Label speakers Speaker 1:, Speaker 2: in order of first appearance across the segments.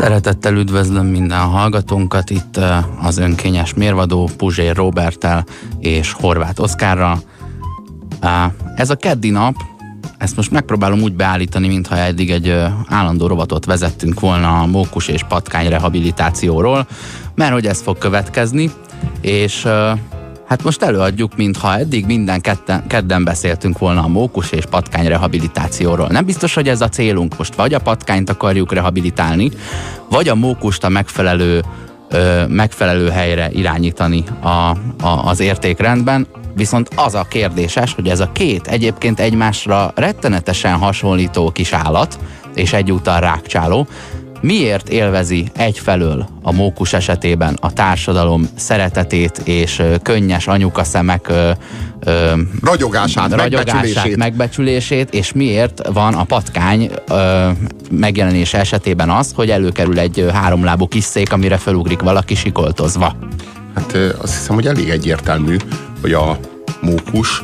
Speaker 1: Szeretettel üdvözlöm minden hallgatónkat itt az önkényes mérvadó Puzsér Robertel és Horváth Oszkárral. Ez a keddi nap, ezt most megpróbálom úgy beállítani, mintha eddig egy állandó robotot vezettünk volna a mókus és patkány rehabilitációról, mert hogy ez fog következni, és Hát most előadjuk, mintha eddig minden ketten, kedden beszéltünk volna a mókus és patkány rehabilitációról. Nem biztos, hogy ez a célunk. Most vagy a patkányt akarjuk rehabilitálni, vagy a mókust a megfelelő, ö, megfelelő helyre irányítani a, a, az értékrendben. Viszont az a kérdéses, hogy ez a két egyébként egymásra rettenetesen hasonlító kis állat, és egyúttal rákcsáló, miért élvezi egyfelől a mókus esetében a társadalom szeretetét és könnyes anyuka szemek ö,
Speaker 2: ö, ragyogását,
Speaker 1: ragyogását megbecsülését. megbecsülését, és miért van a patkány ö, megjelenése esetében az, hogy előkerül egy háromlábú kis szék, amire felugrik valaki sikoltozva.
Speaker 2: Hát azt hiszem, hogy elég egyértelmű, hogy a mókus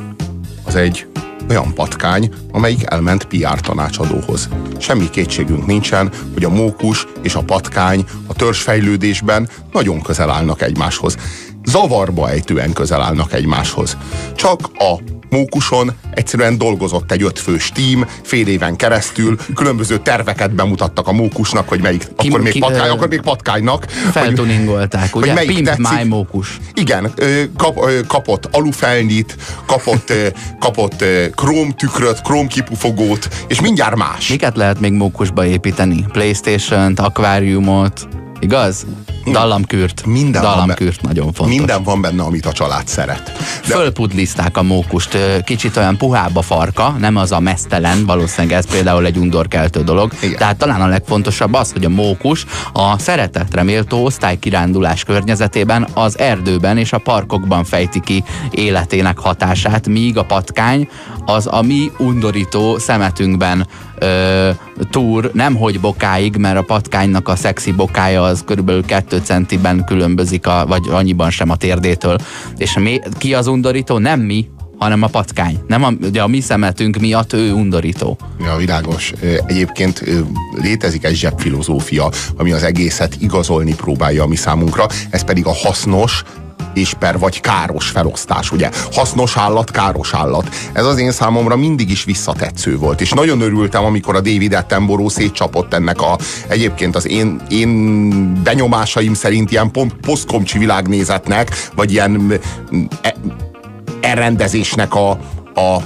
Speaker 2: az egy olyan patkány, amelyik elment PR tanácsadóhoz. Semmi kétségünk nincsen, hogy a mókus és a patkány a törzsfejlődésben nagyon közel állnak egymáshoz. Zavarba ejtően közel állnak egymáshoz. Csak a mókuson egyszerűen dolgozott egy ötfős tím, fél éven keresztül, különböző terveket bemutattak a mókusnak, hogy melyik, ki, akkor, még ki, patkány, akkor még patkánynak.
Speaker 1: Feltuningolták, ugye? Hogy melyik Pimp tetszik. my mókus.
Speaker 2: Igen, kap, kapott alufelnyit, kapott, kapott krómtükröt, krómkipufogót, és mindjárt más.
Speaker 1: Miket lehet még mókusba építeni? Playstation-t, akváriumot, igaz? Dallamkürt. Minden Dallamkürt van, nagyon fontos.
Speaker 2: Minden van benne, amit a család szeret.
Speaker 1: De... Fölpudlizták a mókust, kicsit olyan puhább a farka, nem az a mesztelen, valószínűleg ez például egy undorkeltő dolog. Igen. Tehát talán a legfontosabb az, hogy a mókus a szeretetre méltó osztálykirándulás környezetében az erdőben és a parkokban fejti ki életének hatását, míg a patkány az a mi undorító szemetünkben ö, túr, nemhogy bokáig, mert a patkánynak a szexi bokája az körülbelül 2 centiben különbözik, a, vagy annyiban sem a térdétől. És mi, ki az undorító? Nem mi, hanem a patkány. Nem a, ugye a mi szemetünk miatt ő undorító.
Speaker 2: Ja, világos. Egyébként létezik egy zsebfilozófia, ami az egészet igazolni próbálja a mi számunkra, ez pedig a hasznos, és per vagy káros felosztás, ugye? Hasznos állat, káros állat. Ez az én számomra mindig is visszatetsző volt, és nagyon örültem, amikor a David Attenborough szétcsapott ennek a egyébként az én, én benyomásaim szerint ilyen pont posztkomcsi világnézetnek, vagy ilyen e, elrendezésnek a, a,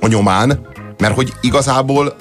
Speaker 2: a nyomán, mert hogy igazából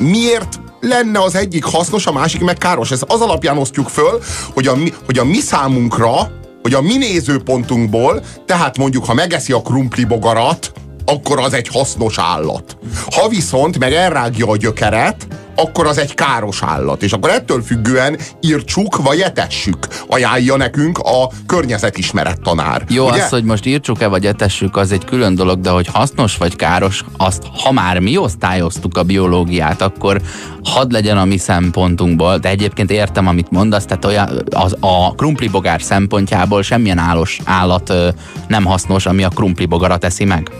Speaker 2: miért lenne az egyik hasznos, a másik meg káros. Ez az alapján osztjuk föl, hogy a, hogy a mi számunkra hogy a mi nézőpontunkból, tehát mondjuk, ha megeszi a krumpli bogarat, akkor az egy hasznos állat. Ha viszont meg elrágja a gyökeret, akkor az egy káros állat. És akkor ettől függően írtsuk vagy etessük. Ajánlja nekünk a környezetismeret tanár.
Speaker 1: Jó, ugye? az, hogy most írtsuk-e vagy etessük, az egy külön dolog, de hogy hasznos vagy káros, azt ha már mi osztályoztuk a biológiát, akkor hadd legyen a mi szempontunkból, de egyébként értem, amit mondasz, tehát olyan, az, a krumplibogár szempontjából semmilyen állos állat ö, nem hasznos, ami a krumplibogarat eszi meg.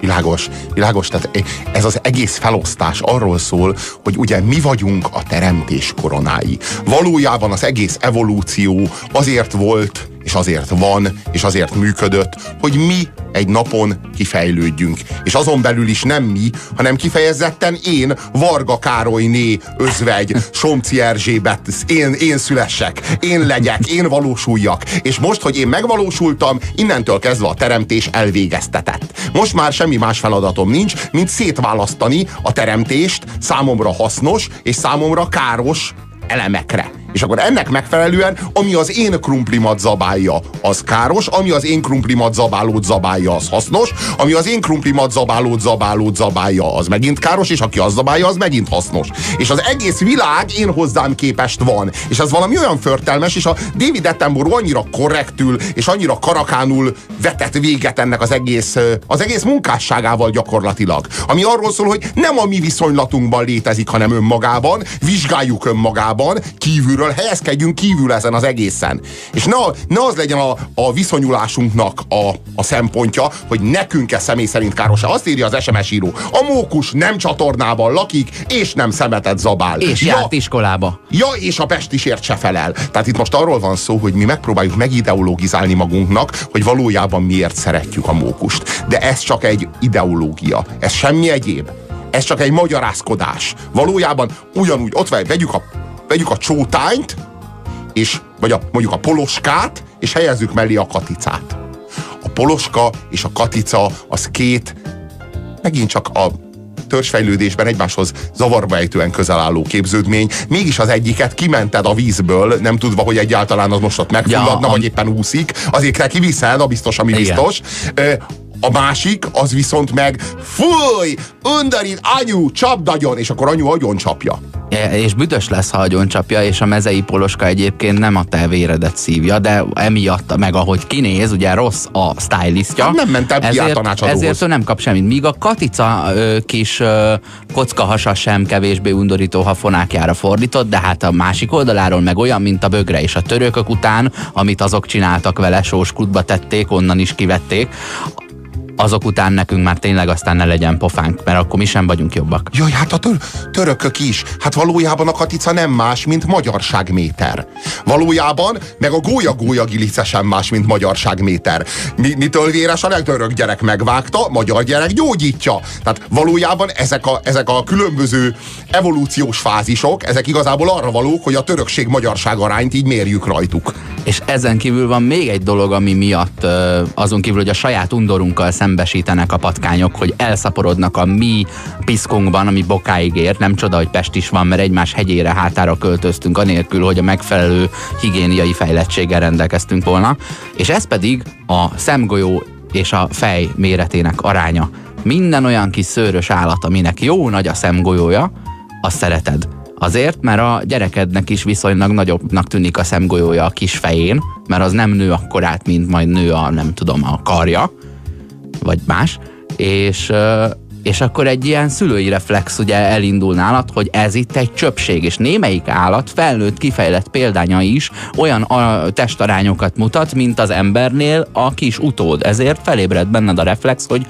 Speaker 2: Világos, világos, tehát ez az egész felosztás arról szól, hogy ugye mi vagyunk a teremtés koronái. Valójában az egész evolúció azért volt és azért van, és azért működött, hogy mi egy napon kifejlődjünk. És azon belül is nem mi, hanem kifejezetten én, Varga Károlyné, özvegy, Somci Erzsébet, én, én szülessek, én legyek, én valósuljak. És most, hogy én megvalósultam, innentől kezdve a teremtés elvégeztetett. Most már semmi más feladatom nincs, mint szétválasztani a teremtést számomra hasznos és számomra káros elemekre. És akkor ennek megfelelően, ami az én krumplimat zabálja, az káros, ami az én krumplimat zabálót zabálja, az hasznos, ami az én krumplimat zabálót zabálót zabálja, az megint káros, és aki az zabálja, az megint hasznos. És az egész világ én hozzám képest van. És ez valami olyan förtelmes, és a David Attenborough annyira korrektül, és annyira karakánul vetett véget ennek az egész, az egész munkásságával gyakorlatilag. Ami arról szól, hogy nem a mi viszonylatunkban létezik, hanem önmagában, vizsgáljuk önmagában, kívülről felől helyezkedjünk kívül ezen az egészen. És ne, ne az legyen a, a viszonyulásunknak a, a szempontja, hogy nekünk ez személy szerint káros. Azt írja az SMS író. A mókus nem csatornában lakik, és nem szemetet zabál.
Speaker 1: És ja, járt iskolába.
Speaker 2: Ja, és a Pestisért se felel. Tehát itt most arról van szó, hogy mi megpróbáljuk megideologizálni magunknak, hogy valójában miért szeretjük a mókust. De ez csak egy ideológia. Ez semmi egyéb. Ez csak egy magyarázkodás. Valójában ugyanúgy, ott vagy, vegyük a, vegyük a csótányt, és, vagy a, mondjuk a poloskát, és helyezzük mellé a katicát. A poloska és a katica az két, megint csak a törzsfejlődésben egymáshoz zavarba ejtően közel álló képződmény, mégis az egyiket kimented a vízből, nem tudva, hogy egyáltalán az most ott megfulladna, ja, vagy éppen úszik, azért kell kiviszed, a biztos, ami Igen. biztos. A másik, az viszont meg fúj, undorít, anyu, csapd agyon, és akkor anyu agyon csapja.
Speaker 1: És büdös lesz, ha agyon csapja, és a mezei poloska egyébként nem a te véredet szívja, de emiatt, meg ahogy kinéz, ugye rossz a stylistja. Hát
Speaker 2: nem ment el ezért,
Speaker 1: ezért ő nem kap semmit. Míg a Katica ö, kis ö, kockahasa sem kevésbé undorító, ha fonákjára fordított, de hát a másik oldaláról meg olyan, mint a bögre és a törökök után, amit azok csináltak vele, sóskutba tették, onnan is kivették azok után nekünk már tényleg aztán ne legyen pofánk, mert akkor mi sem vagyunk jobbak.
Speaker 2: Jaj, hát a tör törökök is. Hát valójában a katica nem más, mint magyarságméter. Valójában meg a gólya-gólya gilice sem más, mint magyarságméter. Mi, mitől véres a legtörök gyerek megvágta, magyar gyerek gyógyítja. Tehát valójában ezek a, ezek a különböző evolúciós fázisok, ezek igazából arra valók, hogy a törökség magyarság arányt így mérjük rajtuk.
Speaker 1: És ezen kívül van még egy dolog, ami miatt azon kívül, hogy a saját undorunkkal szembesítenek a patkányok, hogy elszaporodnak a mi piszkunkban, ami bokáig ér. Nem csoda, hogy Pest is van, mert egymás hegyére hátára költöztünk, anélkül, hogy a megfelelő higiéniai fejlettséggel rendelkeztünk volna. És ez pedig a szemgolyó és a fej méretének aránya. Minden olyan kis szőrös állat, aminek jó nagy a szemgolyója, azt szereted. Azért, mert a gyerekednek is viszonylag nagyobbnak tűnik a szemgolyója a kis fején, mert az nem nő akkorát, mint majd nő a, nem tudom, a karja, vagy más, és, és akkor egy ilyen szülői reflex ugye elindul nálad, hogy ez itt egy csöpség, és némelyik állat felnőtt kifejlett példánya is olyan a testarányokat mutat, mint az embernél a kis utód. Ezért felébred benned a reflex, hogy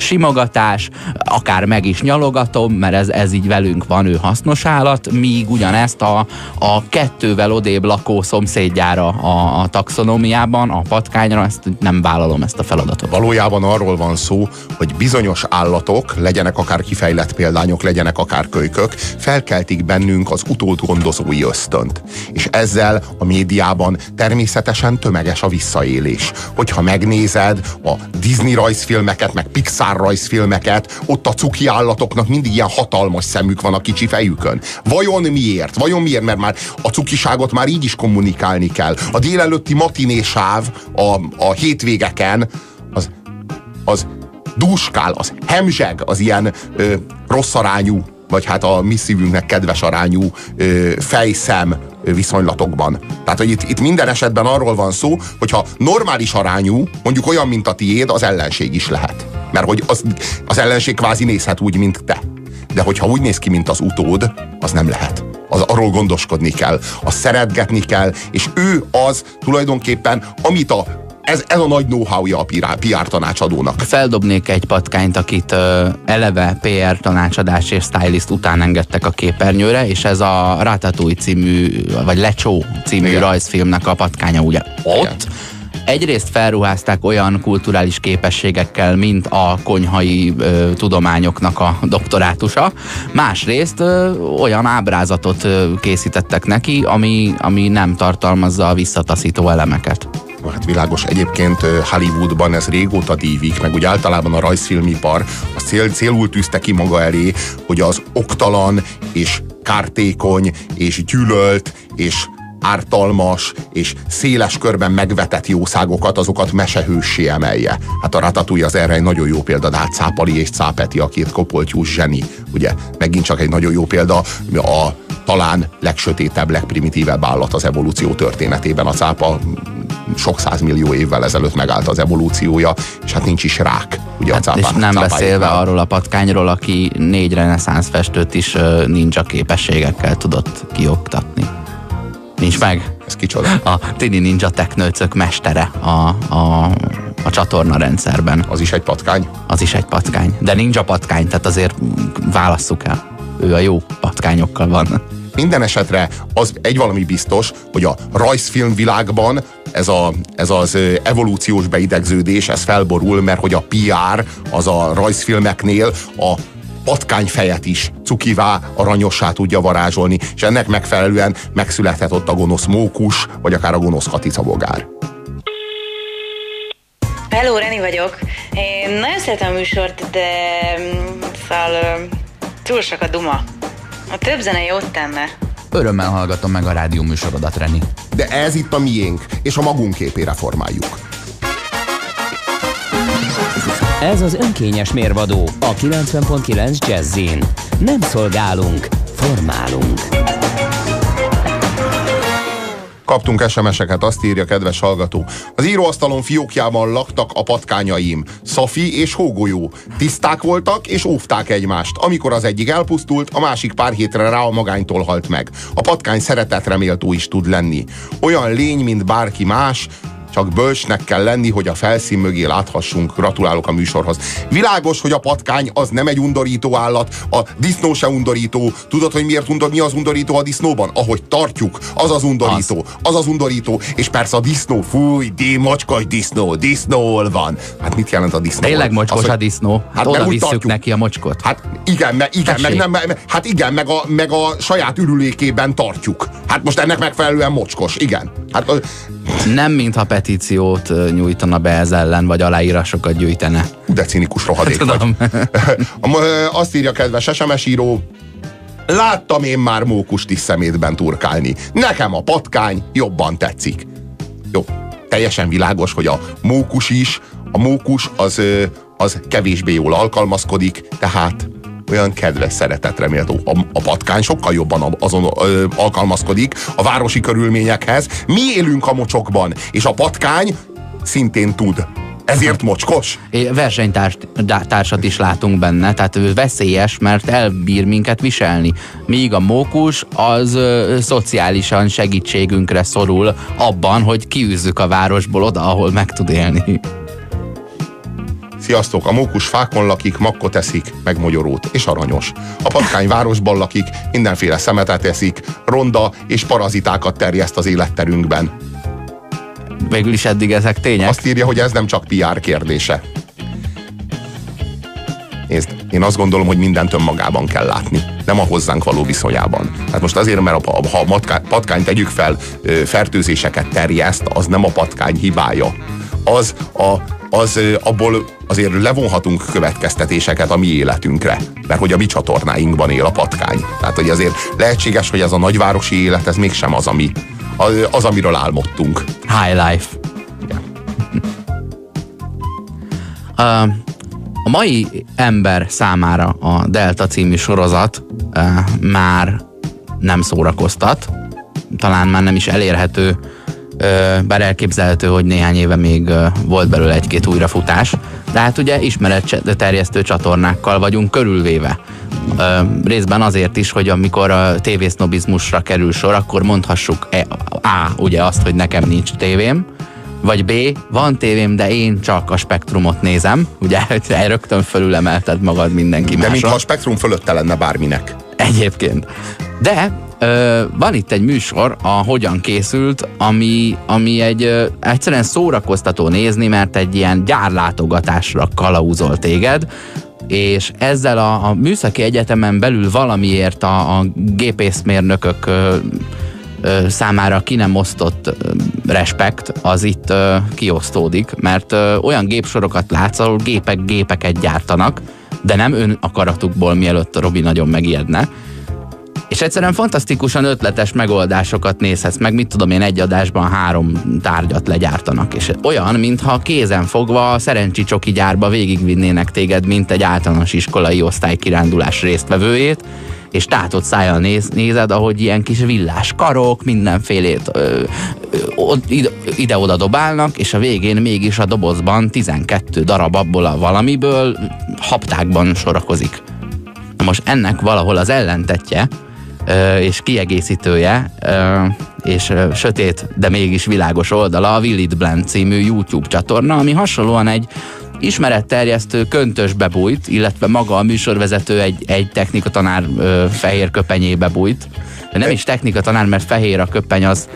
Speaker 1: simogatás, akár meg is nyalogatom, mert ez, ez így velünk van, ő hasznos állat, míg ugyanezt a, a kettővel odébb lakó szomszédjára a, a taxonómiában, a patkányra, ezt nem vállalom ezt a feladatot.
Speaker 2: Valójában arról van szó, hogy bizonyos állatok, legyenek akár kifejlett példányok, legyenek akár kölykök, felkeltik bennünk az utódgondozói ösztönt. És ezzel a médiában természetesen tömeges a visszaélés. Hogyha megnézed a Disney rajzfilmeket, meg Pixar rajzfilmeket, ott a cuki állatoknak mindig ilyen hatalmas szemük van a kicsi fejükön. Vajon miért? Vajon miért? Mert már a cukiságot már így is kommunikálni kell. A délelőtti matinésáv a, a hétvégeken az, az dúskál, az hemzseg, az ilyen ö, rossz arányú vagy hát a mi szívünknek kedves arányú ö, fejszem viszonylatokban. Tehát, hogy itt, itt minden esetben arról van szó, hogyha normális arányú, mondjuk olyan, mint a tiéd, az ellenség is lehet. Mert hogy az, az ellenség kvázi nézhet úgy, mint te. De hogyha úgy néz ki, mint az utód, az nem lehet. Az arról gondoskodni kell, azt szeretgetni kell, és ő az tulajdonképpen, amit a ez, ez a nagy know-how-ja a PR, PR tanácsadónak.
Speaker 1: Feldobnék egy patkányt, akit uh, eleve PR tanácsadás és stylist után engedtek a képernyőre, és ez a Ratatouille című, vagy Lecsó című Igen. rajzfilmnek a patkánya ugye ott. Igen egyrészt felruházták olyan kulturális képességekkel, mint a konyhai ö, tudományoknak a doktorátusa, másrészt ö, olyan ábrázatot ö, készítettek neki, ami, ami nem tartalmazza a visszataszító elemeket.
Speaker 2: Hát világos, egyébként Hollywoodban ez régóta dívik, meg úgy általában a rajzfilmipar a cél, célul tűzte ki maga elé, hogy az oktalan és kártékony és gyűlölt és ártalmas és széles körben megvetett jószágokat, azokat mesehőssé emelje. Hát a Ratatouille az erre egy nagyon jó példa, de hát Cápali és Cápeti, a két kopoltyús zseni, ugye, megint csak egy nagyon jó példa, a talán legsötétebb, legprimitívebb állat az evolúció történetében. A cápa sok százmillió évvel ezelőtt megállt az evolúciója, és hát nincs is rák. Ugye
Speaker 1: hát
Speaker 2: a cápá,
Speaker 1: és nem beszélve arról a patkányról, aki négy reneszánsz festőt is nincs a képességekkel tudott kioktatni meg.
Speaker 2: Ez kicsoda?
Speaker 1: A Tini Ninja Teknőcök mestere a, a, a csatorna rendszerben.
Speaker 2: Az is egy patkány?
Speaker 1: Az is egy patkány. De ninja patkány, tehát azért válasszuk el. Ő a jó patkányokkal van.
Speaker 2: Minden esetre az egy valami biztos, hogy a rajzfilm világban ez, a, ez az evolúciós beidegződés, ez felborul, mert hogy a PR az a rajzfilmeknél a patkányfejet is cukivá, aranyossá tudja varázsolni, és ennek megfelelően megszülethet ott a gonosz mókus, vagy akár a gonosz katicabogár.
Speaker 3: Hello, Reni vagyok. Én nagyon szeretem a műsort, de mm, szóval túl sok a duma. A több zene jót tenne.
Speaker 1: Örömmel hallgatom meg a rádió műsorodat, Reni.
Speaker 2: De ez itt a miénk, és a magunk képére formáljuk.
Speaker 4: Ez az önkényes mérvadó a 90.9 Jazzin. Nem szolgálunk, formálunk.
Speaker 2: Kaptunk SMS-eket, azt írja kedves hallgató. Az íróasztalon fiókjában laktak a patkányaim. Szafi és Hógolyó. Tiszták voltak és óvták egymást. Amikor az egyik elpusztult, a másik pár hétre rá a magánytól halt meg. A patkány szeretetreméltó is tud lenni. Olyan lény, mint bárki más, csak bölcsnek kell lenni, hogy a felszín mögé láthassunk. Gratulálok a műsorhoz. Világos, hogy a patkány az nem egy undorító állat, a disznó se undorító. Tudod, hogy miért undor, mi az undorító a disznóban? Ahogy tartjuk, az az undorító. Az, az, undorító. És persze a disznó, fúj, dé, macskos disznó, disznóol van. Hát mit jelent a disznó?
Speaker 1: Tényleg mocskos az, a disznó. Hát, hát oda visszük neki a mocskot.
Speaker 2: Hát igen, me, igen meg, nem, hát igen, meg a, meg a saját ürülékében tartjuk. Hát most ennek megfelelően mocskos, igen. Hát,
Speaker 1: nem mintha petíciót nyújtana be ez ellen, vagy aláírásokat gyűjtene.
Speaker 2: De cinikus rohadék Tudom. vagy. Azt írja kedves SMS író, láttam én már mókust is szemétben turkálni. Nekem a patkány jobban tetszik. Jó, teljesen világos, hogy a mókus is, a mókus az, az kevésbé jól alkalmazkodik, tehát olyan kedves, szeretetre méltó. A, a patkány sokkal jobban azon ö, alkalmazkodik a városi körülményekhez. Mi élünk a mocsokban, és a patkány szintén tud. Ezért mocskos?
Speaker 1: Versenytársat is látunk benne, tehát ő veszélyes, mert elbír minket viselni. Míg a mókus az ö, szociálisan segítségünkre szorul abban, hogy kiűzzük a városból oda, ahol meg tud élni.
Speaker 2: Sziasztok, a mókus fákon lakik, makkot eszik, meg mogyorót, és aranyos. A patkány városban lakik, mindenféle szemetet eszik, ronda és parazitákat terjeszt az életterünkben.
Speaker 1: Végül is eddig ezek tények.
Speaker 2: Azt írja, hogy ez nem csak PR kérdése. Nézd, én azt gondolom, hogy mindent önmagában kell látni, nem a hozzánk való viszonyában. Hát most azért, mert ha a patkány tegyük fel, fertőzéseket terjeszt, az nem a patkány hibája. Az a az abból azért levonhatunk következtetéseket a mi életünkre, mert hogy a mi csatornáinkban él a patkány. Tehát, hogy azért lehetséges, hogy ez a nagyvárosi élet, ez mégsem az, ami, az amiről álmodtunk.
Speaker 1: High life. Igen. Uh, a mai ember számára a Delta című sorozat uh, már nem szórakoztat, talán már nem is elérhető bár elképzelhető, hogy néhány éve még volt belőle egy-két újrafutás, de hát ugye ismeretterjesztő csatornákkal vagyunk körülvéve. Részben azért is, hogy amikor a tévésznobizmusra kerül sor, akkor mondhassuk e, A, ugye azt, hogy nekem nincs tévém, vagy B, van tévém, de én csak a spektrumot nézem. Ugye rögtön fölülemelted magad mindenki
Speaker 2: De mintha a spektrum fölötte lenne bárminek.
Speaker 1: Egyébként. De van itt egy műsor, a Hogyan készült, ami, ami egy ö, egyszerűen szórakoztató nézni, mert egy ilyen gyárlátogatásra kalauzol téged, és ezzel a, a műszaki egyetemen belül valamiért a, a gépészmérnökök ö, ö, számára ki nem osztott ö, respekt, az itt ö, kiosztódik, mert ö, olyan gépsorokat látsz, ahol gépek gépeket gyártanak, de nem ön akaratukból, mielőtt Robi nagyon megijedne, és egyszerűen fantasztikusan ötletes megoldásokat nézhetsz meg, mit tudom én, egy adásban három tárgyat legyártanak. És olyan, mintha kézen fogva a szerencsi csoki gyárba végigvinnének téged, mint egy általános iskolai osztálykirándulás résztvevőjét, és tátott szájjal néz, nézed, ahogy ilyen kis villás karok, mindenfélét ide-oda dobálnak, és a végén mégis a dobozban 12 darab abból a valamiből haptákban sorakozik. Na most ennek valahol az ellentetje, és kiegészítője, és sötét, de mégis világos oldala a Will It Blend című YouTube csatorna, ami hasonlóan egy ismeretterjesztő köntös bebújt, illetve maga a műsorvezető egy, egy technikatanár ö, fehér köpenyébe bújt. Nem is technikatanár, mert fehér a köpeny az,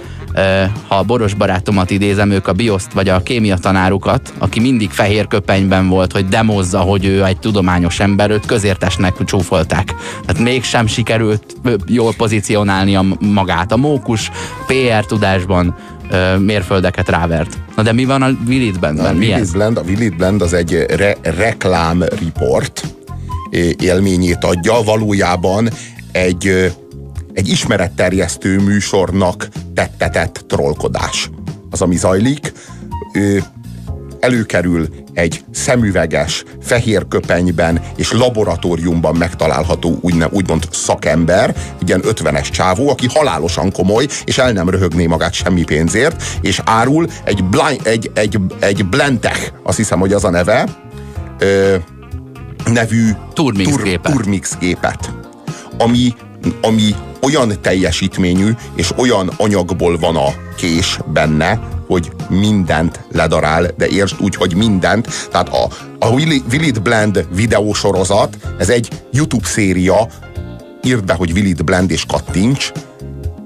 Speaker 1: ha a boros barátomat idézem, ők a bioszt vagy a kémia tanárukat, aki mindig fehér köpenyben volt, hogy demozza, hogy ő egy tudományos ember, őt közértesnek csúfolták. Tehát mégsem sikerült jól pozícionálni a magát. A mókus PR tudásban mérföldeket rávert. Na de mi van a Willit Blendben?
Speaker 2: A Willit Blend, a Willit Blend az egy re- reklám report élményét adja, valójában egy egy ismeretterjesztő műsornak tettetett trollkodás. Az, ami zajlik, előkerül egy szemüveges, fehér köpenyben és laboratóriumban megtalálható úgyne, úgymond szakember, ilyen ötvenes csávó, aki halálosan komoly, és el nem röhögné magát semmi pénzért, és árul egy, blind, egy, egy, egy Blentech, azt hiszem, hogy az a neve, ö, nevű
Speaker 1: Turmix, tur, gépet.
Speaker 2: Turmix gépet, ami, ami olyan teljesítményű és olyan anyagból van a kés benne, hogy mindent ledarál, de értsd úgy, hogy mindent. Tehát a, a Will It Blend videósorozat, ez egy YouTube széria, írd be, hogy Will It Blend és kattints,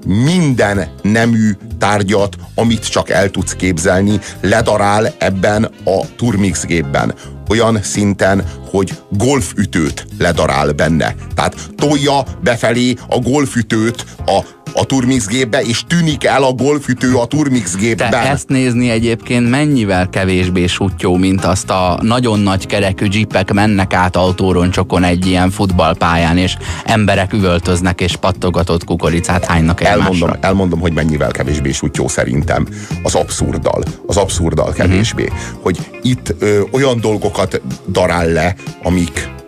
Speaker 2: minden nemű tárgyat, amit csak el tudsz képzelni, ledarál ebben a Turmix gépben. Olyan szinten, hogy golfütőt ledarál benne. Tehát tolja befelé a golfütőt a a Turmix gépbe, és tűnik el a golfütő a Turmix gépben.
Speaker 1: Te ezt nézni egyébként mennyivel kevésbé sutyó, mint azt a nagyon nagy kerekű jeepek mennek át autóroncsokon egy ilyen futballpályán, és emberek üvöltöznek, és pattogatott kukoricát hánynak egymásra.
Speaker 2: Elmondom, elmondom, hogy mennyivel kevésbé sutyó szerintem. Az abszurddal. Az abszurddal kevésbé. Mm-hmm. Hogy itt ö, olyan dolgokat darál le, amik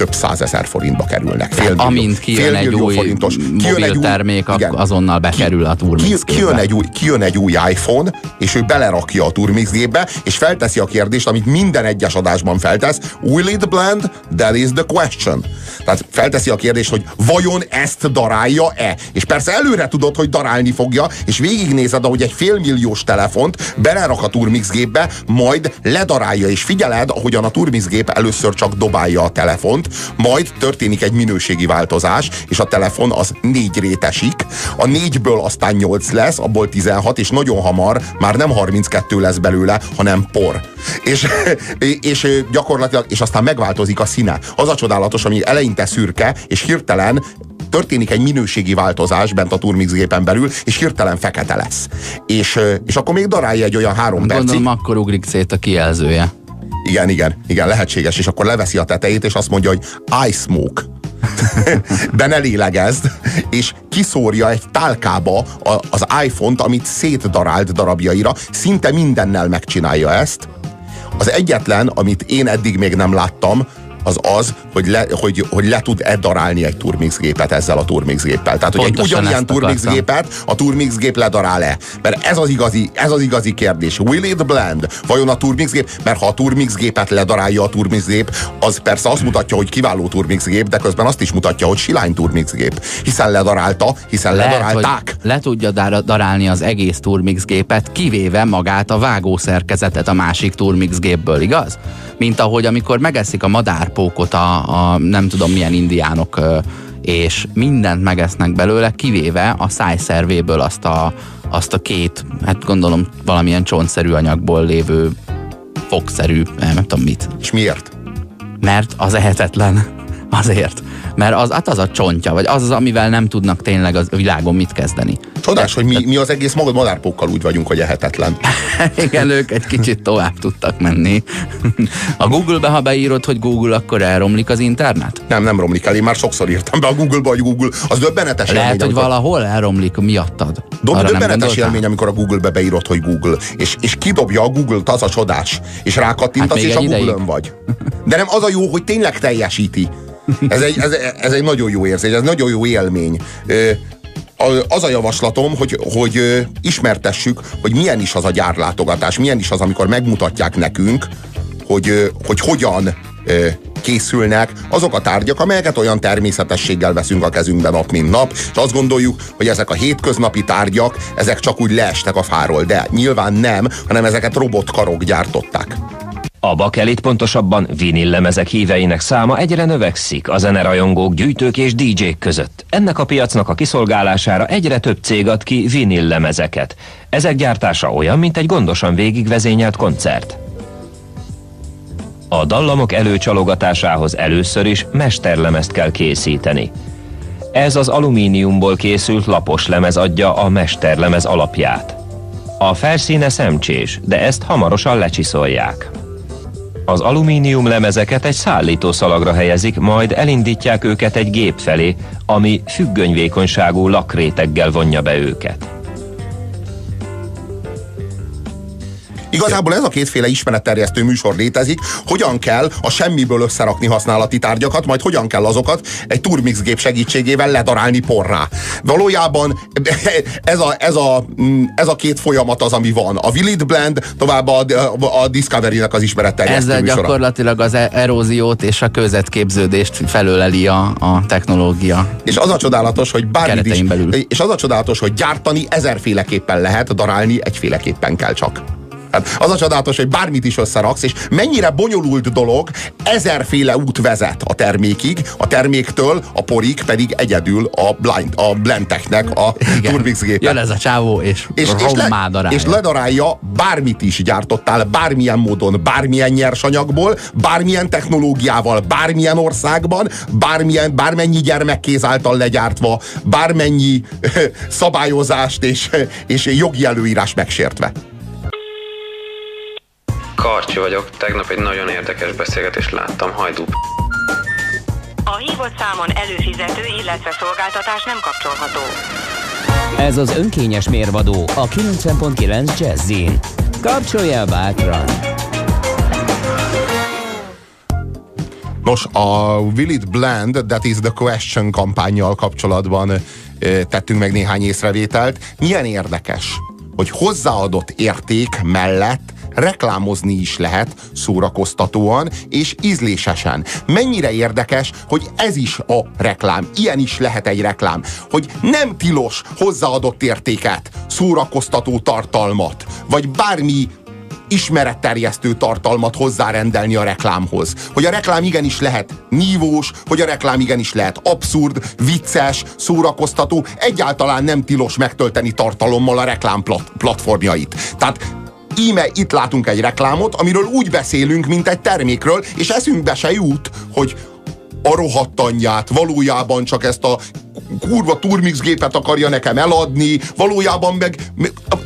Speaker 2: több százezer forintba kerülnek.
Speaker 1: Fél millió, amint kijön fél egy új forintos. Kijön egy új, termék, igen, azonnal bekerül a Turmix
Speaker 2: ki, kijön, egy új, kijön egy új iPhone, és ő belerakja a Turmix gépbe, és felteszi a kérdést, amit minden egyes adásban feltesz. Will it blend? That is the question. Tehát felteszi a kérdést, hogy vajon ezt darálja-e? És persze előre tudod, hogy darálni fogja, és végignézed, ahogy egy félmilliós telefont belerak a Turmix gépbe, majd ledarálja, és figyeled, ahogyan a Turmix gép először csak dobálja a telefont, majd történik egy minőségi változás, és a telefon az négy rétesik, a négyből aztán nyolc lesz, abból 16, és nagyon hamar már nem 32 lesz belőle, hanem por. És, és gyakorlatilag, és aztán megváltozik a színe. Az a csodálatos, ami eleinte szürke, és hirtelen történik egy minőségi változás bent a Turmix gépen belül, és hirtelen fekete lesz. És, és akkor még darálja egy olyan három
Speaker 1: percig. Gondolom, akkor ugrik szét a kijelzője.
Speaker 2: Igen, igen, igen, lehetséges, és akkor leveszi a tetejét, és azt mondja, hogy I smoke. de ne lélegezd, és kiszórja egy tálkába az iPhone-t, amit szétdarált darabjaira, szinte mindennel megcsinálja ezt. Az egyetlen, amit én eddig még nem láttam, az az, hogy le, hogy, hogy le tud-e darálni egy Turmix gépet ezzel a Turmix géppel. Tehát, hogy Pontosan egy ugyanilyen Turmix gépet a Turmix gép ledarál-e? Mert ez az igazi, ez az igazi kérdés. Will it blend? Vajon a Turmix gép? Mert ha a Turmix gépet ledarálja a Turmix gép, az persze azt mutatja, hogy kiváló Turmix gép, de közben azt is mutatja, hogy silány Turmix gép. Hiszen ledarálta, hiszen Lehet, ledarálták.
Speaker 1: le tudja darálni az egész Turmix gépet, kivéve magát a vágószerkezetet a másik Turmix gépből, igaz? Mint ahogy amikor megeszik a madár pókot a, a nem tudom milyen indiánok, és mindent megesznek belőle, kivéve a szájszervéből azt a, azt a két, hát gondolom valamilyen csontszerű anyagból lévő fogszerű, nem tudom mit.
Speaker 2: És miért?
Speaker 1: Mert az ehetetlen. Azért. Mert az, hát az a csontja, vagy az az, amivel nem tudnak tényleg a világon mit kezdeni.
Speaker 2: Csodás, hogy mi, mi az egész magad madárpókkal úgy vagyunk, hogy ehetetlen.
Speaker 1: Igen, ők egy kicsit tovább tudtak menni. A Google-be, ha beírod, hogy Google, akkor elromlik az internet?
Speaker 2: Nem, nem romlik el. Én már sokszor írtam be a Google-ba, hogy Google. Az döbbenetes
Speaker 1: Lehet, élmény, hogy amikor... valahol elromlik miattad.
Speaker 2: Dob, döbbenetes élmény, amikor a Google-be beírod, hogy Google, és, és kidobja a Google-t, az a csodás, és rákattintasz, hát és a Google-ön vagy. De nem az a jó, hogy tényleg teljesíti. Ez egy, ez, ez egy nagyon jó érzés, ez nagyon jó élmény az a javaslatom, hogy, hogy ismertessük, hogy milyen is az a gyárlátogatás, milyen is az, amikor megmutatják nekünk, hogy, hogy hogyan készülnek azok a tárgyak, amelyeket olyan természetességgel veszünk a kezünkbe nap, mint nap, és azt gondoljuk, hogy ezek a hétköznapi tárgyak, ezek csak úgy leestek a fáról, de nyilván nem, hanem ezeket robotkarok gyártották.
Speaker 5: A bakelit pontosabban vinillemezek híveinek száma egyre növekszik a zenerajongók, gyűjtők és DJ-k között. Ennek a piacnak a kiszolgálására egyre több cég ad ki vinillemezeket. Ezek gyártása olyan, mint egy gondosan végigvezényelt koncert. A dallamok előcsalogatásához először is mesterlemezt kell készíteni. Ez az alumíniumból készült lapos lemez adja a mesterlemez alapját. A felszíne szemcsés, de ezt hamarosan lecsiszolják. Az alumínium lemezeket egy szállítószalagra helyezik, majd elindítják őket egy gép felé, ami függönyvékonyságú lakréteggel vonja be őket.
Speaker 2: Igazából ez a kétféle ismeretterjesztő műsor létezik, hogyan kell a semmiből összerakni használati tárgyakat, majd hogyan kell azokat egy turmix gép segítségével ledarálni porrá. Valójában ez a, ez a, ez a két folyamat az, ami van. A Willit Blend, tovább a, a Discovery-nek az ismeretterjesztő
Speaker 1: Ezzel
Speaker 2: műsora.
Speaker 1: gyakorlatilag az e- eróziót és a közetképződést felöleli a, a technológia.
Speaker 2: És az a csodálatos, hogy bármit is,
Speaker 1: belül.
Speaker 2: és az a csodálatos, hogy gyártani ezerféleképpen lehet, darálni egyféleképpen kell csak. Hát az a csodálatos, hogy bármit is összeraksz, és mennyire bonyolult dolog, ezerféle út vezet a termékig, a terméktől a porig pedig egyedül a, blind, a Blendtechnek a Turbix gépe.
Speaker 1: Jön ez a csávó, és,
Speaker 2: és, és, le, és ledarálja, bármit is gyártottál, bármilyen módon, bármilyen nyersanyagból, bármilyen technológiával, bármilyen országban, bármilyen, bármennyi gyermekkéz által legyártva, bármennyi szabályozást és, és jogi előírás megsértve.
Speaker 6: Karcsi vagyok, tegnap egy nagyon érdekes beszélgetést láttam, hajdú.
Speaker 7: A hívott számon előfizető, illetve szolgáltatás nem kapcsolható.
Speaker 4: Ez az önkényes mérvadó a 90.9 Jazzin. Kapcsolj el bátran!
Speaker 2: Nos, a Will It Blend, That is the Question kampányjal kapcsolatban tettünk meg néhány észrevételt. Milyen érdekes, hogy hozzáadott érték mellett reklámozni is lehet szórakoztatóan és ízlésesen. Mennyire érdekes, hogy ez is a reklám. Ilyen is lehet egy reklám. Hogy nem tilos hozzáadott értéket, szórakoztató tartalmat, vagy bármi ismeretterjesztő tartalmat hozzárendelni a reklámhoz. Hogy a reklám igenis lehet nívós, hogy a reklám igenis lehet abszurd, vicces, szórakoztató, egyáltalán nem tilos megtölteni tartalommal a reklám plat- platformjait. Tehát íme itt látunk egy reklámot, amiről úgy beszélünk, mint egy termékről, és eszünkbe se jut, hogy a rohadt anyját, valójában csak ezt a kurva turmix gépet akarja nekem eladni, valójában meg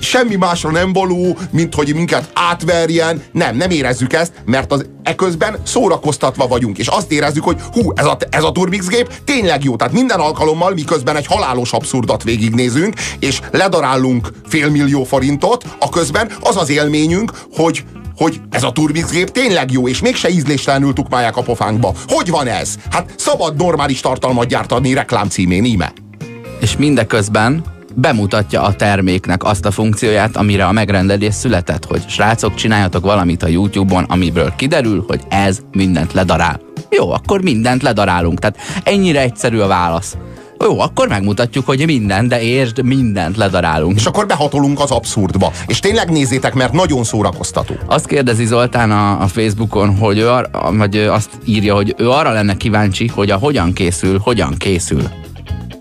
Speaker 2: semmi másra nem való, mint hogy minket átverjen. Nem, nem érezzük ezt, mert az eközben szórakoztatva vagyunk, és azt érezzük, hogy hú, ez a, ez a turmix gép tényleg jó. Tehát minden alkalommal, miközben egy halálos abszurdat végignézünk, és ledarálunk félmillió forintot, a közben az az élményünk, hogy hogy ez a Turbix gép tényleg jó, és mégse ízléstelenül tukmálják a pofánkba. Hogy van ez? Hát szabad normális tartalmat gyártani reklám címén, íme.
Speaker 1: És mindeközben bemutatja a terméknek azt a funkcióját, amire a megrendelés született, hogy srácok, csináljatok valamit a YouTube-on, amiből kiderül, hogy ez mindent ledarál. Jó, akkor mindent ledarálunk. Tehát ennyire egyszerű a válasz. Jó, akkor megmutatjuk, hogy minden, de értsd, mindent ledarálunk.
Speaker 2: És akkor behatolunk az abszurdba. És tényleg nézzétek, mert nagyon szórakoztató.
Speaker 1: Azt kérdezi Zoltán a, a Facebookon, hogy ő ar, vagy azt írja, hogy ő arra lenne kíváncsi, hogy a hogyan készül, hogyan készül.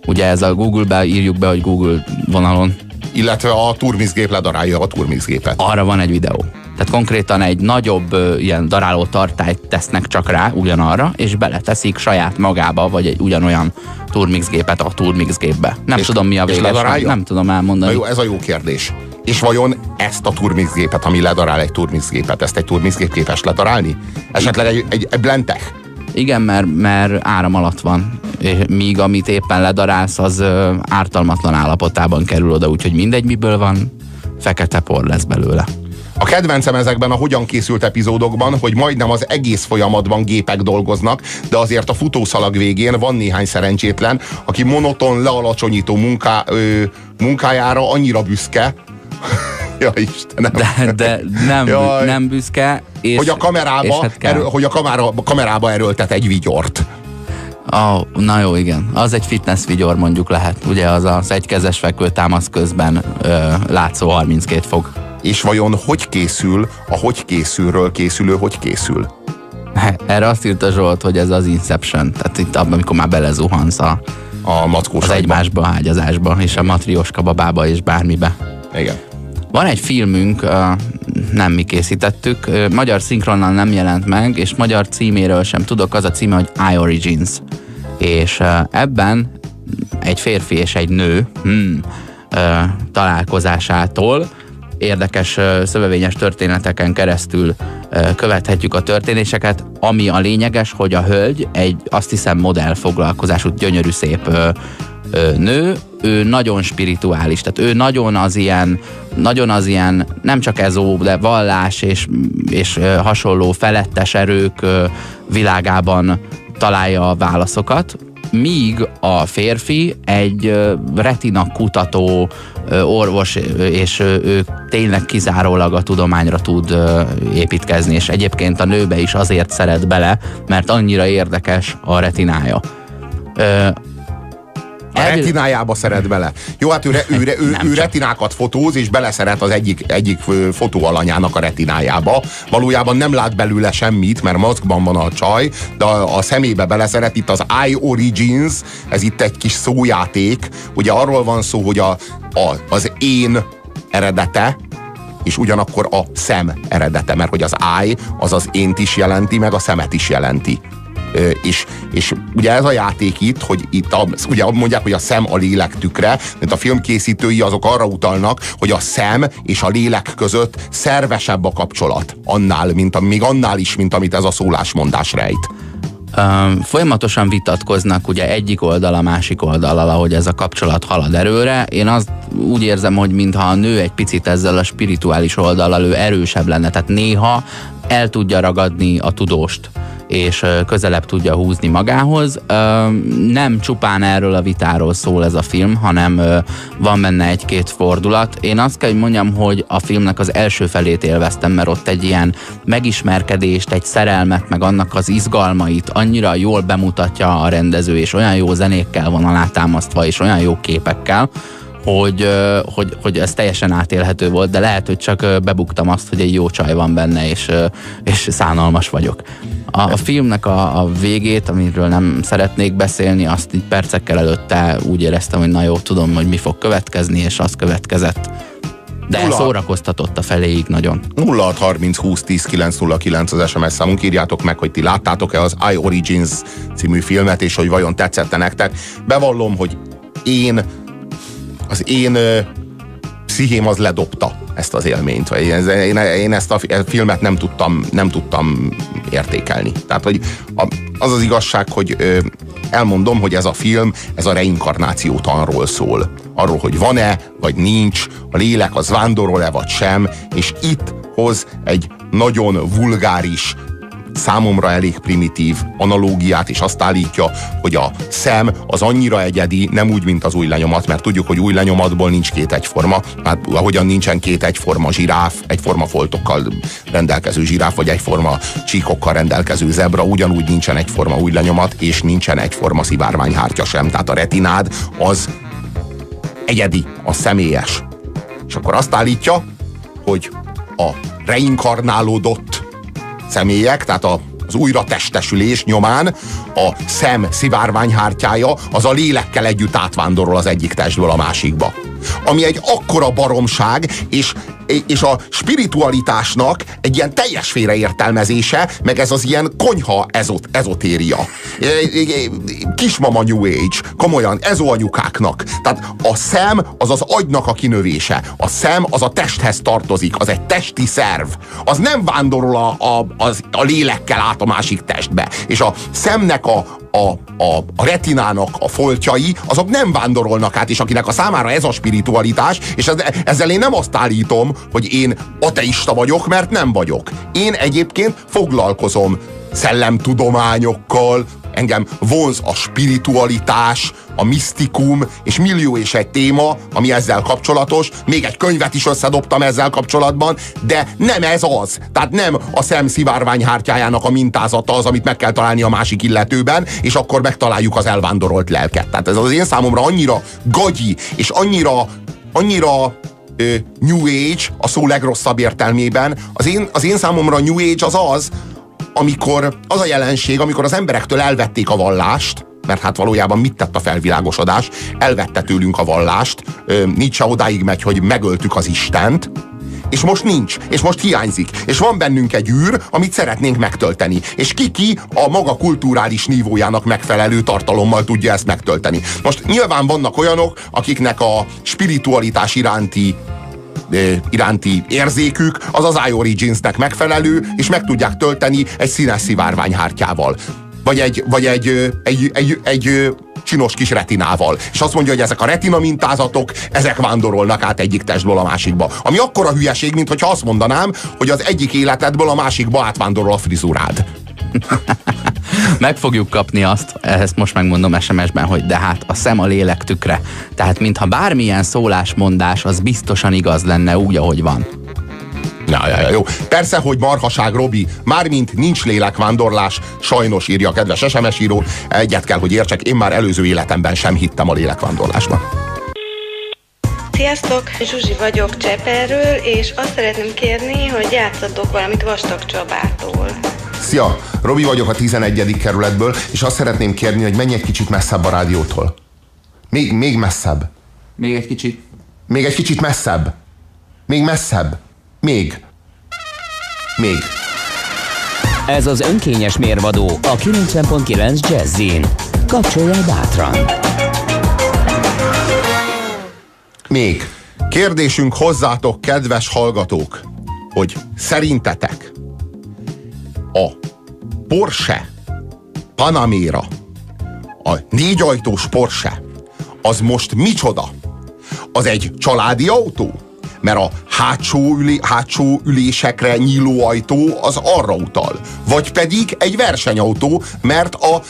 Speaker 1: Ugye ez a Google-be írjuk be, hogy Google vonalon.
Speaker 2: Illetve a Turmix gép ledarálja a Turmix gépet.
Speaker 1: Arra van egy videó. Tehát konkrétan egy nagyobb ö, ilyen daráló tartályt tesznek csak rá, ugyanarra, és beleteszik saját magába, vagy egy ugyanolyan Turmix gépet a Turmix gépbe. Nem
Speaker 2: És-
Speaker 1: tudom mi a
Speaker 2: ledarálja?
Speaker 1: nem tudom
Speaker 2: Na
Speaker 1: elmondani.
Speaker 2: jó, ez a jó kérdés. És vajon ezt a Turmix gépet, ami ledarál egy Turmix gépet, ezt egy Turmix gép képes ledarálni? Esetleg egy, egy, egy Blendtech?
Speaker 1: Igen, mert, mert áram alatt van. Míg amit éppen ledarálsz, az ártalmatlan állapotában kerül oda, úgyhogy mindegy miből van, fekete por lesz belőle.
Speaker 2: A kedvencem ezekben a hogyan készült epizódokban, hogy majdnem az egész folyamatban gépek dolgoznak, de azért a futószalag végén van néhány szerencsétlen, aki monoton, lealacsonyító munká, ö, munkájára annyira büszke, Ja, Istenem.
Speaker 1: de, de nem,
Speaker 2: Jaj.
Speaker 1: nem büszke. És,
Speaker 2: hogy a
Speaker 1: és
Speaker 2: kamerába,
Speaker 1: hát
Speaker 2: erő, hogy a kamerába, kamerába erőltet egy vigyort.
Speaker 1: Oh, na jó, igen. Az egy fitness vigyor mondjuk lehet. Ugye az az egykezes fekvő támasz közben ö, látszó 32 fok.
Speaker 2: És vajon hogy készül, a hogy készülről készülő, hogy készül?
Speaker 1: Erre azt írta Zsolt, hogy ez az Inception. Tehát itt abban, amikor már belezuhansz a,
Speaker 2: A mackós
Speaker 1: az egymásba hágyazásba, és a matrioska babába, és bármibe.
Speaker 2: Igen.
Speaker 1: Van egy filmünk, nem mi készítettük, magyar szinkronnal nem jelent meg, és magyar címéről sem tudok, az a címe, hogy I Origins. És ebben egy férfi és egy nő hmm, találkozásától érdekes szövevényes történeteken keresztül követhetjük a történéseket, ami a lényeges, hogy a hölgy egy azt hiszem modell foglalkozású, gyönyörű szép nő, ő nagyon spirituális, tehát ő nagyon az ilyen, nagyon az ilyen, nem csak ezó, de vallás és, és hasonló felettes erők világában találja a válaszokat, míg a férfi egy retina kutató orvos, és ő tényleg kizárólag a tudományra tud építkezni, és egyébként a nőbe is azért szeret bele, mert annyira érdekes a retinája.
Speaker 2: A retinájába szeret bele. Jó, hát ő, re, ő, ő, ő
Speaker 1: csak.
Speaker 2: retinákat fotóz, és beleszeret az egyik, egyik ö, fotóalanyának a retinájába. Valójában nem lát belőle semmit, mert maszkban van a csaj, de a, a szemébe beleszeret. Itt az Eye Origins, ez itt egy kis szójáték. Ugye arról van szó, hogy a, a, az én eredete, és ugyanakkor a szem eredete, mert hogy az eye az az ént is jelenti, meg a szemet is jelenti. És, és ugye ez a játék itt, hogy itt a, ugye mondják, hogy a szem a lélek tükre, mert a filmkészítői azok arra utalnak, hogy a szem és a lélek között szervesebb a kapcsolat annál, mint a, még annál is, mint amit ez a szólásmondás rejt.
Speaker 1: Öm, folyamatosan vitatkoznak ugye egyik oldal a másik oldalal, ahogy ez a kapcsolat halad erőre. Én azt úgy érzem, hogy mintha a nő egy picit ezzel a spirituális oldallal ő erősebb lenne, tehát néha el tudja ragadni a tudóst és közelebb tudja húzni magához. Nem csupán erről a vitáról szól ez a film, hanem van benne egy-két fordulat. Én azt kell, hogy mondjam, hogy a filmnek az első felét élveztem, mert ott egy ilyen megismerkedést, egy szerelmet, meg annak az izgalmait annyira jól bemutatja a rendező, és olyan jó zenékkel van alátámasztva, és olyan jó képekkel, hogy, hogy, hogy ez teljesen átélhető volt, de lehet, hogy csak bebuktam azt, hogy egy jó csaj van benne, és, és szánalmas vagyok. A, a filmnek a, a végét, amiről nem szeretnék beszélni, azt így percekkel előtte úgy éreztem, hogy na jó, tudom, hogy mi fog következni, és az következett. De
Speaker 2: Nulla.
Speaker 1: szórakoztatott a feléig nagyon.
Speaker 2: 0630 20 10 909 az SMS számunk, írjátok meg, hogy ti láttátok-e az I Origins című filmet, és hogy vajon tetszette nektek. Bevallom, hogy én az én pszichém az ledobta ezt az élményt. Vagy én, én ezt a a filmet nem tudtam, nem tudtam értékelni. Tehát, hogy az az igazság, hogy elmondom, hogy ez a film, ez a reinkarnációtanról szól. Arról, hogy van-e, vagy nincs, a lélek az vándorol-e, vagy sem, és itt hoz egy nagyon vulgáris, számomra elég primitív analógiát, és azt állítja, hogy a szem az annyira egyedi, nem úgy, mint az új lenyomat, mert tudjuk, hogy új lenyomatból nincs két egyforma, hát ahogyan nincsen két egyforma zsiráf, egyforma foltokkal rendelkező zsiráf, vagy egyforma csíkokkal rendelkező zebra, ugyanúgy nincsen egyforma új lenyomat, és nincsen egyforma szivárványhártya sem. Tehát a retinád az egyedi, a személyes. És akkor azt állítja, hogy a reinkarnálódott személyek, tehát a, az újra testesülés nyomán a szem szivárványhártyája az a lélekkel együtt átvándorol az egyik testből a másikba. Ami egy akkora baromság, és, és a spiritualitásnak egy ilyen teljes félreértelmezése, meg ez az ilyen konyha ezot, ezotéria. Kismama New Age, komolyan, ezóanyukáknak. Tehát a szem az az agynak a kinövése. A szem az a testhez tartozik, az egy testi szerv. Az nem vándorol a, a, az, a lélekkel át a másik testbe. És a szemnek a, a, a, a retinának a foltjai, azok nem vándorolnak át, és akinek a számára ez a spiritualitás, és ez, ezzel én nem azt állítom, hogy én ateista vagyok, mert nem vagyok. Én egyébként foglalkozom szellemtudományokkal, engem vonz a spiritualitás, a misztikum, és millió és egy téma, ami ezzel kapcsolatos. Még egy könyvet is összedobtam ezzel kapcsolatban, de nem ez az. Tehát nem a szem szivárványhártyájának a mintázata az, amit meg kell találni a másik illetőben, és akkor megtaláljuk az elvándorolt lelket. Tehát ez az én számomra annyira gagyi, és annyira, annyira New Age a szó legrosszabb értelmében. Az én, az én számomra New Age az az, amikor az a jelenség, amikor az emberektől elvették a vallást, mert hát valójában mit tett a felvilágosodás? Elvette tőlünk a vallást, Nietzsche odáig megy, hogy megöltük az Istent, és most nincs, és most hiányzik, és van bennünk egy űr, amit szeretnénk megtölteni, és ki-ki a maga kulturális nívójának megfelelő tartalommal tudja ezt megtölteni. Most nyilván vannak olyanok, akiknek a spiritualitás iránti iránti érzékük az az iOrigins-nek megfelelő, és meg tudják tölteni egy színes szivárványhártyával. Vagy egy, vagy egy, egy, egy, egy, egy csinos kis retinával. És azt mondja, hogy ezek a retina mintázatok, ezek vándorolnak át egyik testből a másikba. Ami akkora hülyeség, mint hogyha azt mondanám, hogy az egyik életedből a másikba átvándorol a frizurád.
Speaker 1: Meg fogjuk kapni azt, ezt most megmondom SMS-ben, hogy de hát a szem a lélek tükre. Tehát mintha bármilyen szólásmondás az biztosan igaz lenne úgy, ahogy van.
Speaker 2: Ja, ja, ja, jó. Persze, hogy marhaság, Robi. Mármint nincs lélekvándorlás, sajnos írja a kedves SMS író. Egyet kell, hogy értsek, én már előző életemben sem hittem a lélekvándorlásban.
Speaker 8: Sziasztok, Zsuzsi vagyok Cseperről, és azt szeretném kérni, hogy játszadok valamit Vastag Csabától.
Speaker 2: Szia, Robi vagyok a 11. kerületből, és azt szeretném kérni, hogy menj egy kicsit messzebb a rádiótól. Még, még messzebb.
Speaker 1: Még egy kicsit.
Speaker 2: Még egy kicsit messzebb. Még messzebb. Még. Még.
Speaker 4: Ez az önkényes mérvadó a 90.9 Jazzin. Kapcsolja bátran.
Speaker 2: Még. Kérdésünk hozzátok, kedves hallgatók, hogy szerintetek a Porsche Panamera, a négyajtós Porsche, az most micsoda? Az egy családi autó? Mert a hátsó, ülé, hátsó ülésekre nyíló ajtó az arra utal. Vagy pedig egy versenyautó, mert a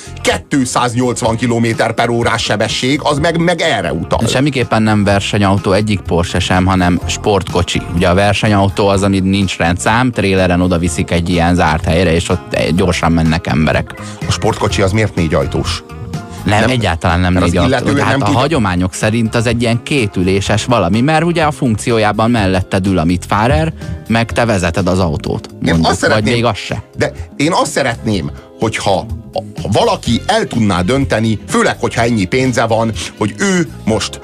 Speaker 2: 280 km per órás sebesség az meg, meg erre utal.
Speaker 1: Semmiképpen nem versenyautó egyik Porsche sem, hanem sportkocsi. Ugye a versenyautó az, amit nincs rendszám, tréleren oda viszik egy ilyen zárt helyre, és ott gyorsan mennek emberek.
Speaker 2: A sportkocsi az miért négy ajtós?
Speaker 1: Nem, nem egyáltalán nem négy autó. Hát a tudja... hagyományok szerint az egy ilyen kétüléses valami, mert ugye a funkciójában melletted ül a mitfárer, meg te vezeted az autót. Mondjuk, azt vagy még az se.
Speaker 2: De én azt szeretném, hogyha ha valaki el tudná dönteni, főleg, hogyha ennyi pénze van, hogy ő most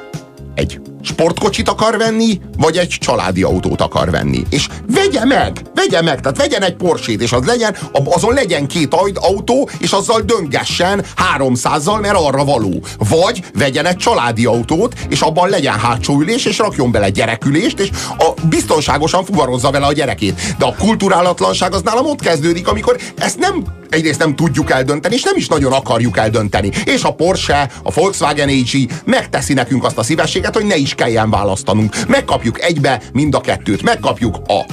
Speaker 2: egy sportkocsit akar venni, vagy egy családi autót akar venni. És vegye meg, vegye meg, tehát vegyen egy Porsét, és az legyen, azon legyen két autó, és azzal döngessen 300-zal, mert arra való. Vagy vegyen egy családi autót, és abban legyen hátsó ülés, és rakjon bele gyerekülést, és a, biztonságosan fuvarozza vele a gyerekét. De a kulturálatlanság az nálam ott kezdődik, amikor ezt nem egyrészt nem tudjuk eldönteni, és nem is nagyon akarjuk eldönteni. És a Porsche, a Volkswagen AG megteszi nekünk azt a szívességet, hogy ne is kelljen választanunk. Megkapjuk egybe mind a kettőt. Megkapjuk a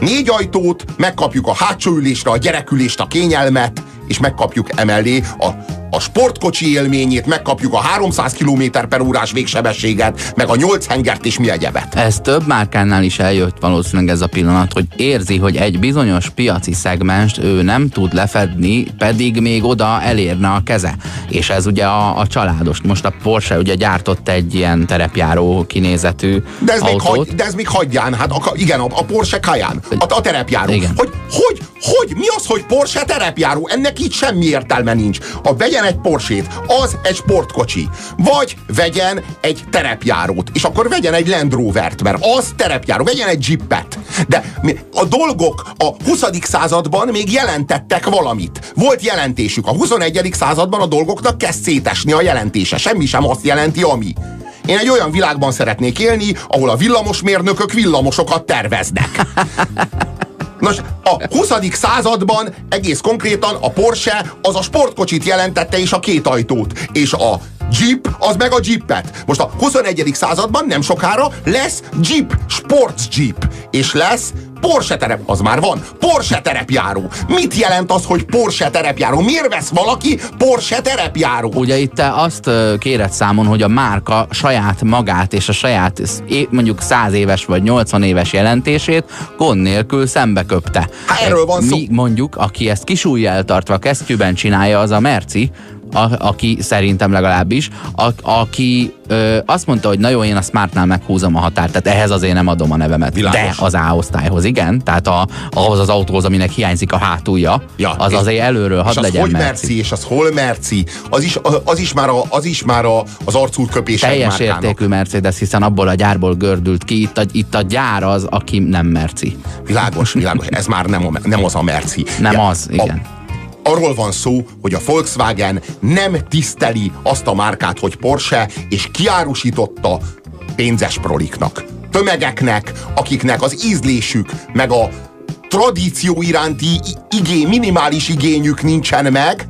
Speaker 2: négy ajtót, megkapjuk a hátsó ülésre a gyerekülést, a kényelmet, és megkapjuk emellé a a sportkocsi élményét, megkapjuk a 300 km per órás végsebességet, meg a 8 hengert és mi egyebet.
Speaker 1: Ez több márkánál is eljött valószínűleg ez a pillanat, hogy érzi, hogy egy bizonyos piaci szegmens ő nem tud lefedni, pedig még oda elérne a keze. És ez ugye a, a családos. Most a Porsche ugye gyártott egy ilyen terepjáró kinézetű
Speaker 2: de ez
Speaker 1: autót.
Speaker 2: Még hagy, de ez még hagyján, hát a, igen, a, a Porsche Cayenne, a, a terepjáró.
Speaker 1: Igen.
Speaker 2: Hogy, hogy, hogy, mi az, hogy Porsche terepjáró? Ennek így semmi értelme nincs. A vegyen egy Porsét, az egy sportkocsi. Vagy vegyen egy terepjárót, és akkor vegyen egy Land Rovert, mert az terepjáró, vegyen egy Jeepet. De a dolgok a 20. században még jelentettek valamit. Volt jelentésük. A 21. században a dolgoknak kezd szétesni a jelentése. Semmi sem azt jelenti, ami. Én egy olyan világban szeretnék élni, ahol a villamosmérnökök villamosokat terveznek. Nos, a 20. században egész konkrétan a Porsche az a sportkocsit jelentette és a két ajtót. És a Jeep, az meg a Jeepet. Most a 21. században nem sokára lesz Jeep, Sports Jeep. És lesz Porsche terep, az már van. Porsche terepjáró. Mit jelent az, hogy Porsche terepjáró? Miért vesz valaki Porsche terepjáró?
Speaker 1: Ugye itt te azt kéred számon, hogy a márka saját magát és a saját mondjuk 100 éves vagy 80 éves jelentését gond nélkül szembeköpte.
Speaker 2: Hát erről van szó.
Speaker 1: Mi mondjuk, aki ezt kisújjel tartva kesztyűben csinálja, az a Merci, a, aki szerintem legalábbis, a, aki ö, azt mondta, hogy na jó, én a Smartnál meghúzom a határt, tehát ehhez azért nem adom a nevemet.
Speaker 2: Világos.
Speaker 1: De az A osztályhoz, igen, tehát a, ahhoz az autóhoz, aminek hiányzik a hátulja,
Speaker 2: Ja,
Speaker 1: az
Speaker 2: és-
Speaker 1: azért előről hadd
Speaker 2: az
Speaker 1: legyen
Speaker 2: hogy
Speaker 1: Merci.
Speaker 2: merci, és az hol merci, az is, az is már, a, az, is már a, az arcúrköpés
Speaker 1: Teljes értékű Mercedes, hiszen abból a gyárból gördült ki, itt a, itt a gyár az, aki nem merci.
Speaker 2: Világos, világos, ez már nem, a, nem az a merci.
Speaker 1: Nem az, igen.
Speaker 2: A, arról van szó, hogy a Volkswagen nem tiszteli azt a márkát, hogy Porsche, és kiárusította pénzes proliknak. Tömegeknek, akiknek az ízlésük, meg a tradíció iránti igény, minimális igényük nincsen meg,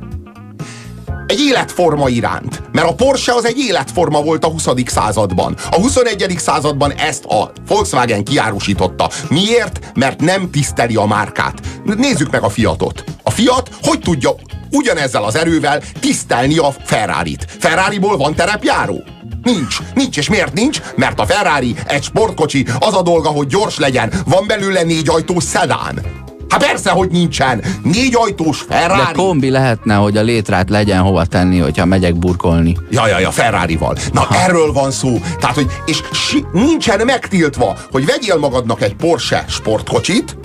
Speaker 2: egy életforma iránt. Mert a Porsche az egy életforma volt a 20. században. A 21. században ezt a Volkswagen kiárusította. Miért? Mert nem tiszteli a márkát. Nézzük meg a Fiatot. A Fiat hogy tudja ugyanezzel az erővel tisztelni a Ferrari-t? Ferrari-ból van terepjáró? Nincs. Nincs. És miért nincs? Mert a Ferrari egy sportkocsi, az a dolga, hogy gyors legyen. Van belőle négy ajtós szedán. Hát persze, hogy nincsen. Négy ajtós
Speaker 1: De
Speaker 2: Ferrari.
Speaker 1: kombi lehetne, hogy a létrát legyen hova tenni, hogyha megyek burkolni.
Speaker 2: Ja, ja, ja, Ferrari-val. Na, Aha. erről van szó. Tehát, hogy, és si, nincsen megtiltva, hogy vegyél magadnak egy Porsche sportkocsit,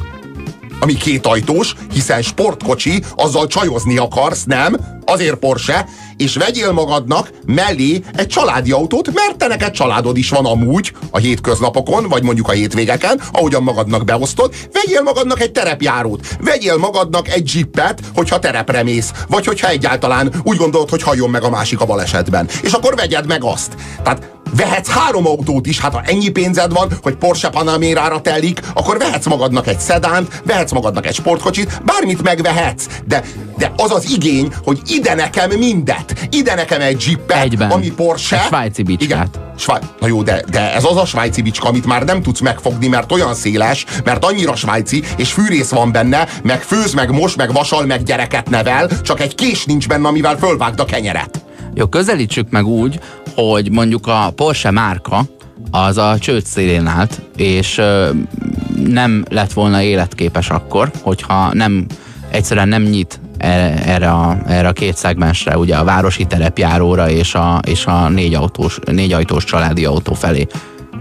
Speaker 2: ami kétajtós, hiszen sportkocsi, azzal csajozni akarsz, nem? Azért Porsche, és vegyél magadnak mellé egy családi autót, mert te neked családod is van amúgy a hétköznapokon, vagy mondjuk a hétvégeken, ahogyan magadnak beosztod, vegyél magadnak egy terepjárót, vegyél magadnak egy jeepet, hogyha terepre mész, vagy hogyha egyáltalán úgy gondolod, hogy halljon meg a másik a balesetben. És akkor vegyed meg azt. Tehát vehetsz három autót is, hát ha ennyi pénzed van, hogy Porsche Panamérára telik, akkor vehetsz magadnak egy szedánt, vehetsz magadnak egy sportkocsit, bármit megvehetsz, de, de az az igény, hogy ide nekem mindet, ide nekem egy jeepet,
Speaker 1: Egyben.
Speaker 2: ami Porsche.
Speaker 1: Egy svájci bicskát.
Speaker 2: Igen, Sváj... Na jó, de, de ez az a svájci bicska, amit már nem tudsz megfogni, mert olyan széles, mert annyira svájci, és fűrész van benne, meg főz, meg mos, meg vasal, meg gyereket nevel, csak egy kés nincs benne, amivel fölvágd a kenyeret.
Speaker 1: Jó, közelítsük meg úgy, hogy mondjuk a Porsche márka az a csőd szélén állt, és ö, nem lett volna életképes akkor, hogyha nem egyszerűen nem nyit erre, erre, a, erre a két szegmensre, ugye a városi terepjáróra és a, és a négy, autós, négy ajtós családi autó felé.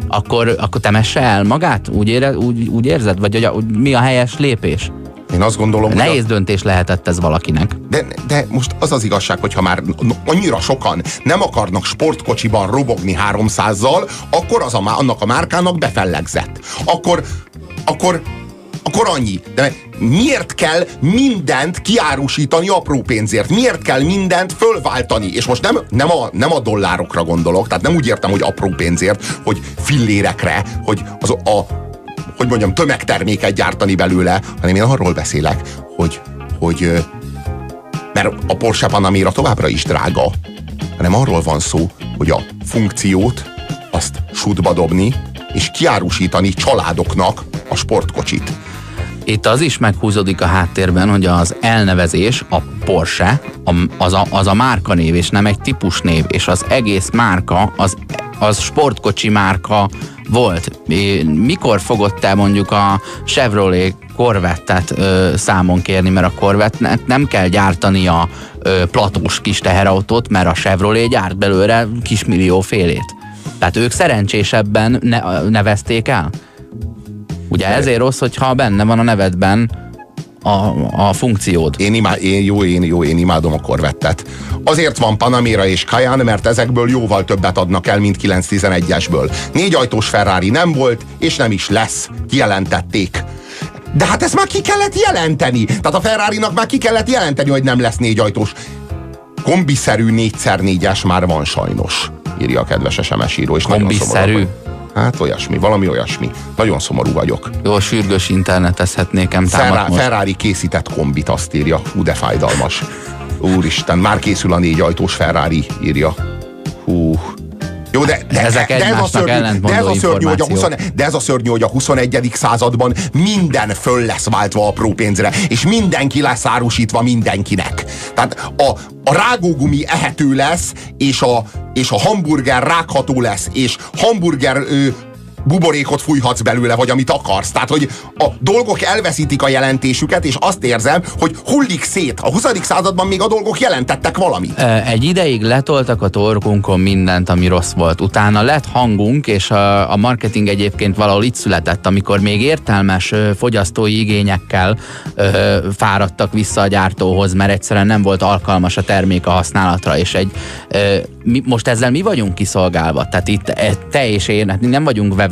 Speaker 1: Akkor, akkor temesse el magát? Úgy, ére, úgy, úgy érzed? Vagy hogy, a- mi a helyes lépés?
Speaker 2: Én azt gondolom, hogy a-
Speaker 1: Nehéz döntés lehetett ez valakinek.
Speaker 2: De, de most az az igazság, hogy ha már annyira sokan nem akarnak sportkocsiban robogni 300-zal, akkor az a, annak a márkának befellegzett. Akkor, akkor, akkor annyi. De miért kell mindent kiárusítani apró pénzért? Miért kell mindent fölváltani? És most nem, nem, a, nem a dollárokra gondolok, tehát nem úgy értem, hogy apró pénzért, hogy fillérekre, hogy az a, hogy mondjam, tömegterméket gyártani belőle, hanem én arról beszélek, hogy, hogy mert a Porsche Panamera továbbra is drága, hanem arról van szó, hogy a funkciót azt sútba dobni, és kiárusítani családoknak a sportkocsit.
Speaker 1: Itt az is meghúzódik a háttérben, hogy az elnevezés, a Porsche, az, a, az a márkanév, és nem egy típusnév, és az egész márka, az, az sportkocsi márka volt. Mikor fogod te mondjuk a Chevrolet Corvette-et ö, számon kérni, mert a Corvette nem kell gyártani a ö, platós kis teherautót, mert a Chevrolet gyárt belőle kismillió félét. Tehát ők szerencsésebben ne, nevezték el. Ugye ezért rossz, hogyha benne van a nevedben a, a funkciód.
Speaker 2: Én, imá, én, jó, én, jó, én imádom a korvettet. Azért van Panamera és Cayenne, mert ezekből jóval többet adnak el, mint 911-esből. Négy ajtós Ferrari nem volt, és nem is lesz. Kijelentették. De hát ezt már ki kellett jelenteni. Tehát a Ferrari-nak már ki kellett jelenteni, hogy nem lesz négy ajtós. Kombiszerű 4x4-es már van sajnos, írja a kedves SMS író. És nagyon
Speaker 1: Kombiszerű?
Speaker 2: szomorú. Hát olyasmi, valami olyasmi. Nagyon szomorú vagyok.
Speaker 1: Jó, sürgős internetezhetnék, támad
Speaker 2: Ferrari. Ferrari készített kombit, azt írja. Hú, de fájdalmas. Úristen, már készül a négy ajtós Ferrari, írja. Hú, Jó, de, de,
Speaker 1: Ezek
Speaker 2: de, ez a szörnyű, de, ez a szörnyű, hogy a 20,
Speaker 1: információk.
Speaker 2: de ez a szörnyű, hogy a 21. században minden föl lesz váltva apró pénzre, és mindenki lesz árusítva mindenkinek. Tehát a, a rágógumi ehető lesz, és a, és a hamburger rágható lesz, és hamburger ö, buborékot fújhatsz belőle, vagy amit akarsz. Tehát, hogy a dolgok elveszítik a jelentésüket, és azt érzem, hogy hullik szét. A 20. században még a dolgok jelentettek valamit.
Speaker 1: Egy ideig letoltak a torkunkon mindent, ami rossz volt. Utána lett hangunk, és a, marketing egyébként valahol itt született, amikor még értelmes fogyasztói igényekkel fáradtak vissza a gyártóhoz, mert egyszerűen nem volt alkalmas a termék a használatra, és egy mi, most ezzel mi vagyunk kiszolgálva? Tehát itt e, te és én, hát nem vagyunk vevő